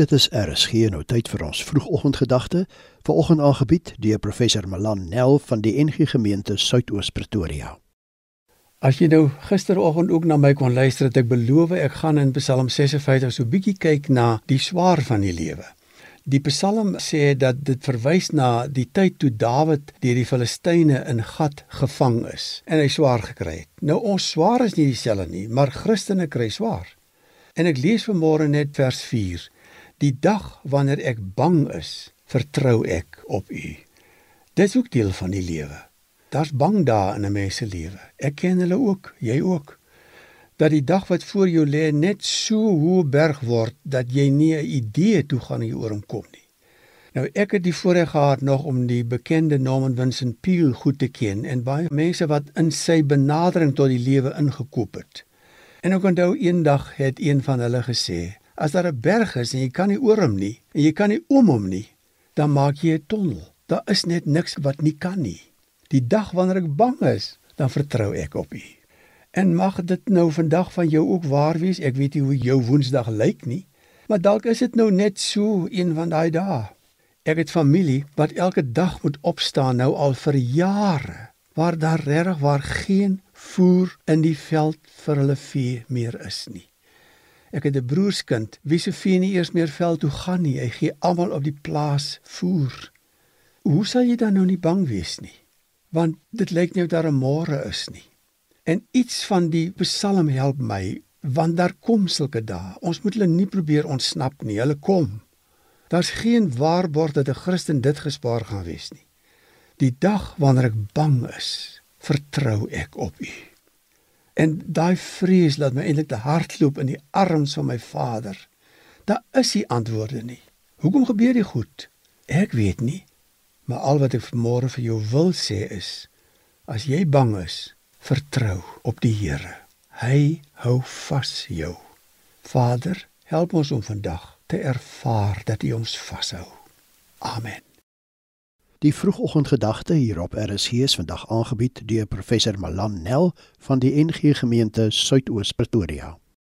Dit is RSG nou tyd vir ons vroegoggendgedagte, vanoggend aangebied deur professor Malan Nel van die NG Gemeente Suidoos Pretoria. As jy nou gisteroggend ook na my kon luister, het ek beloof ek gaan in Psalm 56 so bietjie kyk na die swaar van die lewe. Die Psalm sê dat dit verwys na die tyd toe Dawid deur die Filistyne in gat gevang is en hy swaar gekry het. Nou ons swaar is nie dieselfde nie, maar Christene kry swaar. En ek lees vanmôre net vers 4. Die dag wanneer ek bang is, vertrou ek op U. Dis ook deel van die lewe. Daar's bang dae in 'n mens se lewe. Ek ken hulle ook, jy ook dat die dag wat voor jou lê net so hoë berg word dat jy nie 'n idee toe gaan hier oor hom kom nie. Nou ek het die voorreg gehad nog om die bekende Norman Vincent Peale goed te ken en baie mense wat in sy benadering tot die lewe ingekoop het. En ek onthou eendag het een van hulle gesê: "As daar 'n berg is en jy kan nie oor hom nie en jy kan nie om hom nie, dan maak jy 'n tonnel. Daar is net niks wat nie kan nie. Die dag wanneer ek bang is, dan vertrou ek op U." En mag dit nou vandag van jou ook waar wees. Ek weet nie hoe jou Woensdag lyk nie, maar dalk is dit nou net so een van daai dae. Ek het familie wat elke dag moet opstaan nou al vir jare, waar daar regtig waar geen voer in die veld vir hulle vee meer is nie. Ek het 'n broerskind wie se vee nie eers meer veld toe gaan nie. Hy gee almal op die plaas voer. Hoe sal jy dan nou nie bang wees nie? Want dit lyk nie of daar 'n môre is nie. En iets van die Psalm help my want daar kom sulke dae. Ons moet hulle nie probeer ontsnap nie. Hulle kom. Daar's geen waarborg dat 'n Christen dit gespaar gaan wees nie. Die dag wanneer ek bang is, vertrou ek op U. En daai vrees laat my eintlik te hardloop in die arms van my Vader. Daar is nie antwoorde nie. Hoekom gebeur dit goed? Ek weet nie. Maar al wat ek vanmôre vir jou wil sê is as jy bang is, vertrou op die Here. Hy hou vas jou. Vader, help ons om vandag te ervaar dat U ons vashou. Amen. Die vroegoggendgedagte hier op RSG is vandag aangebied deur professor Malan Nel van die NG Gemeente Suidoos Pretoria.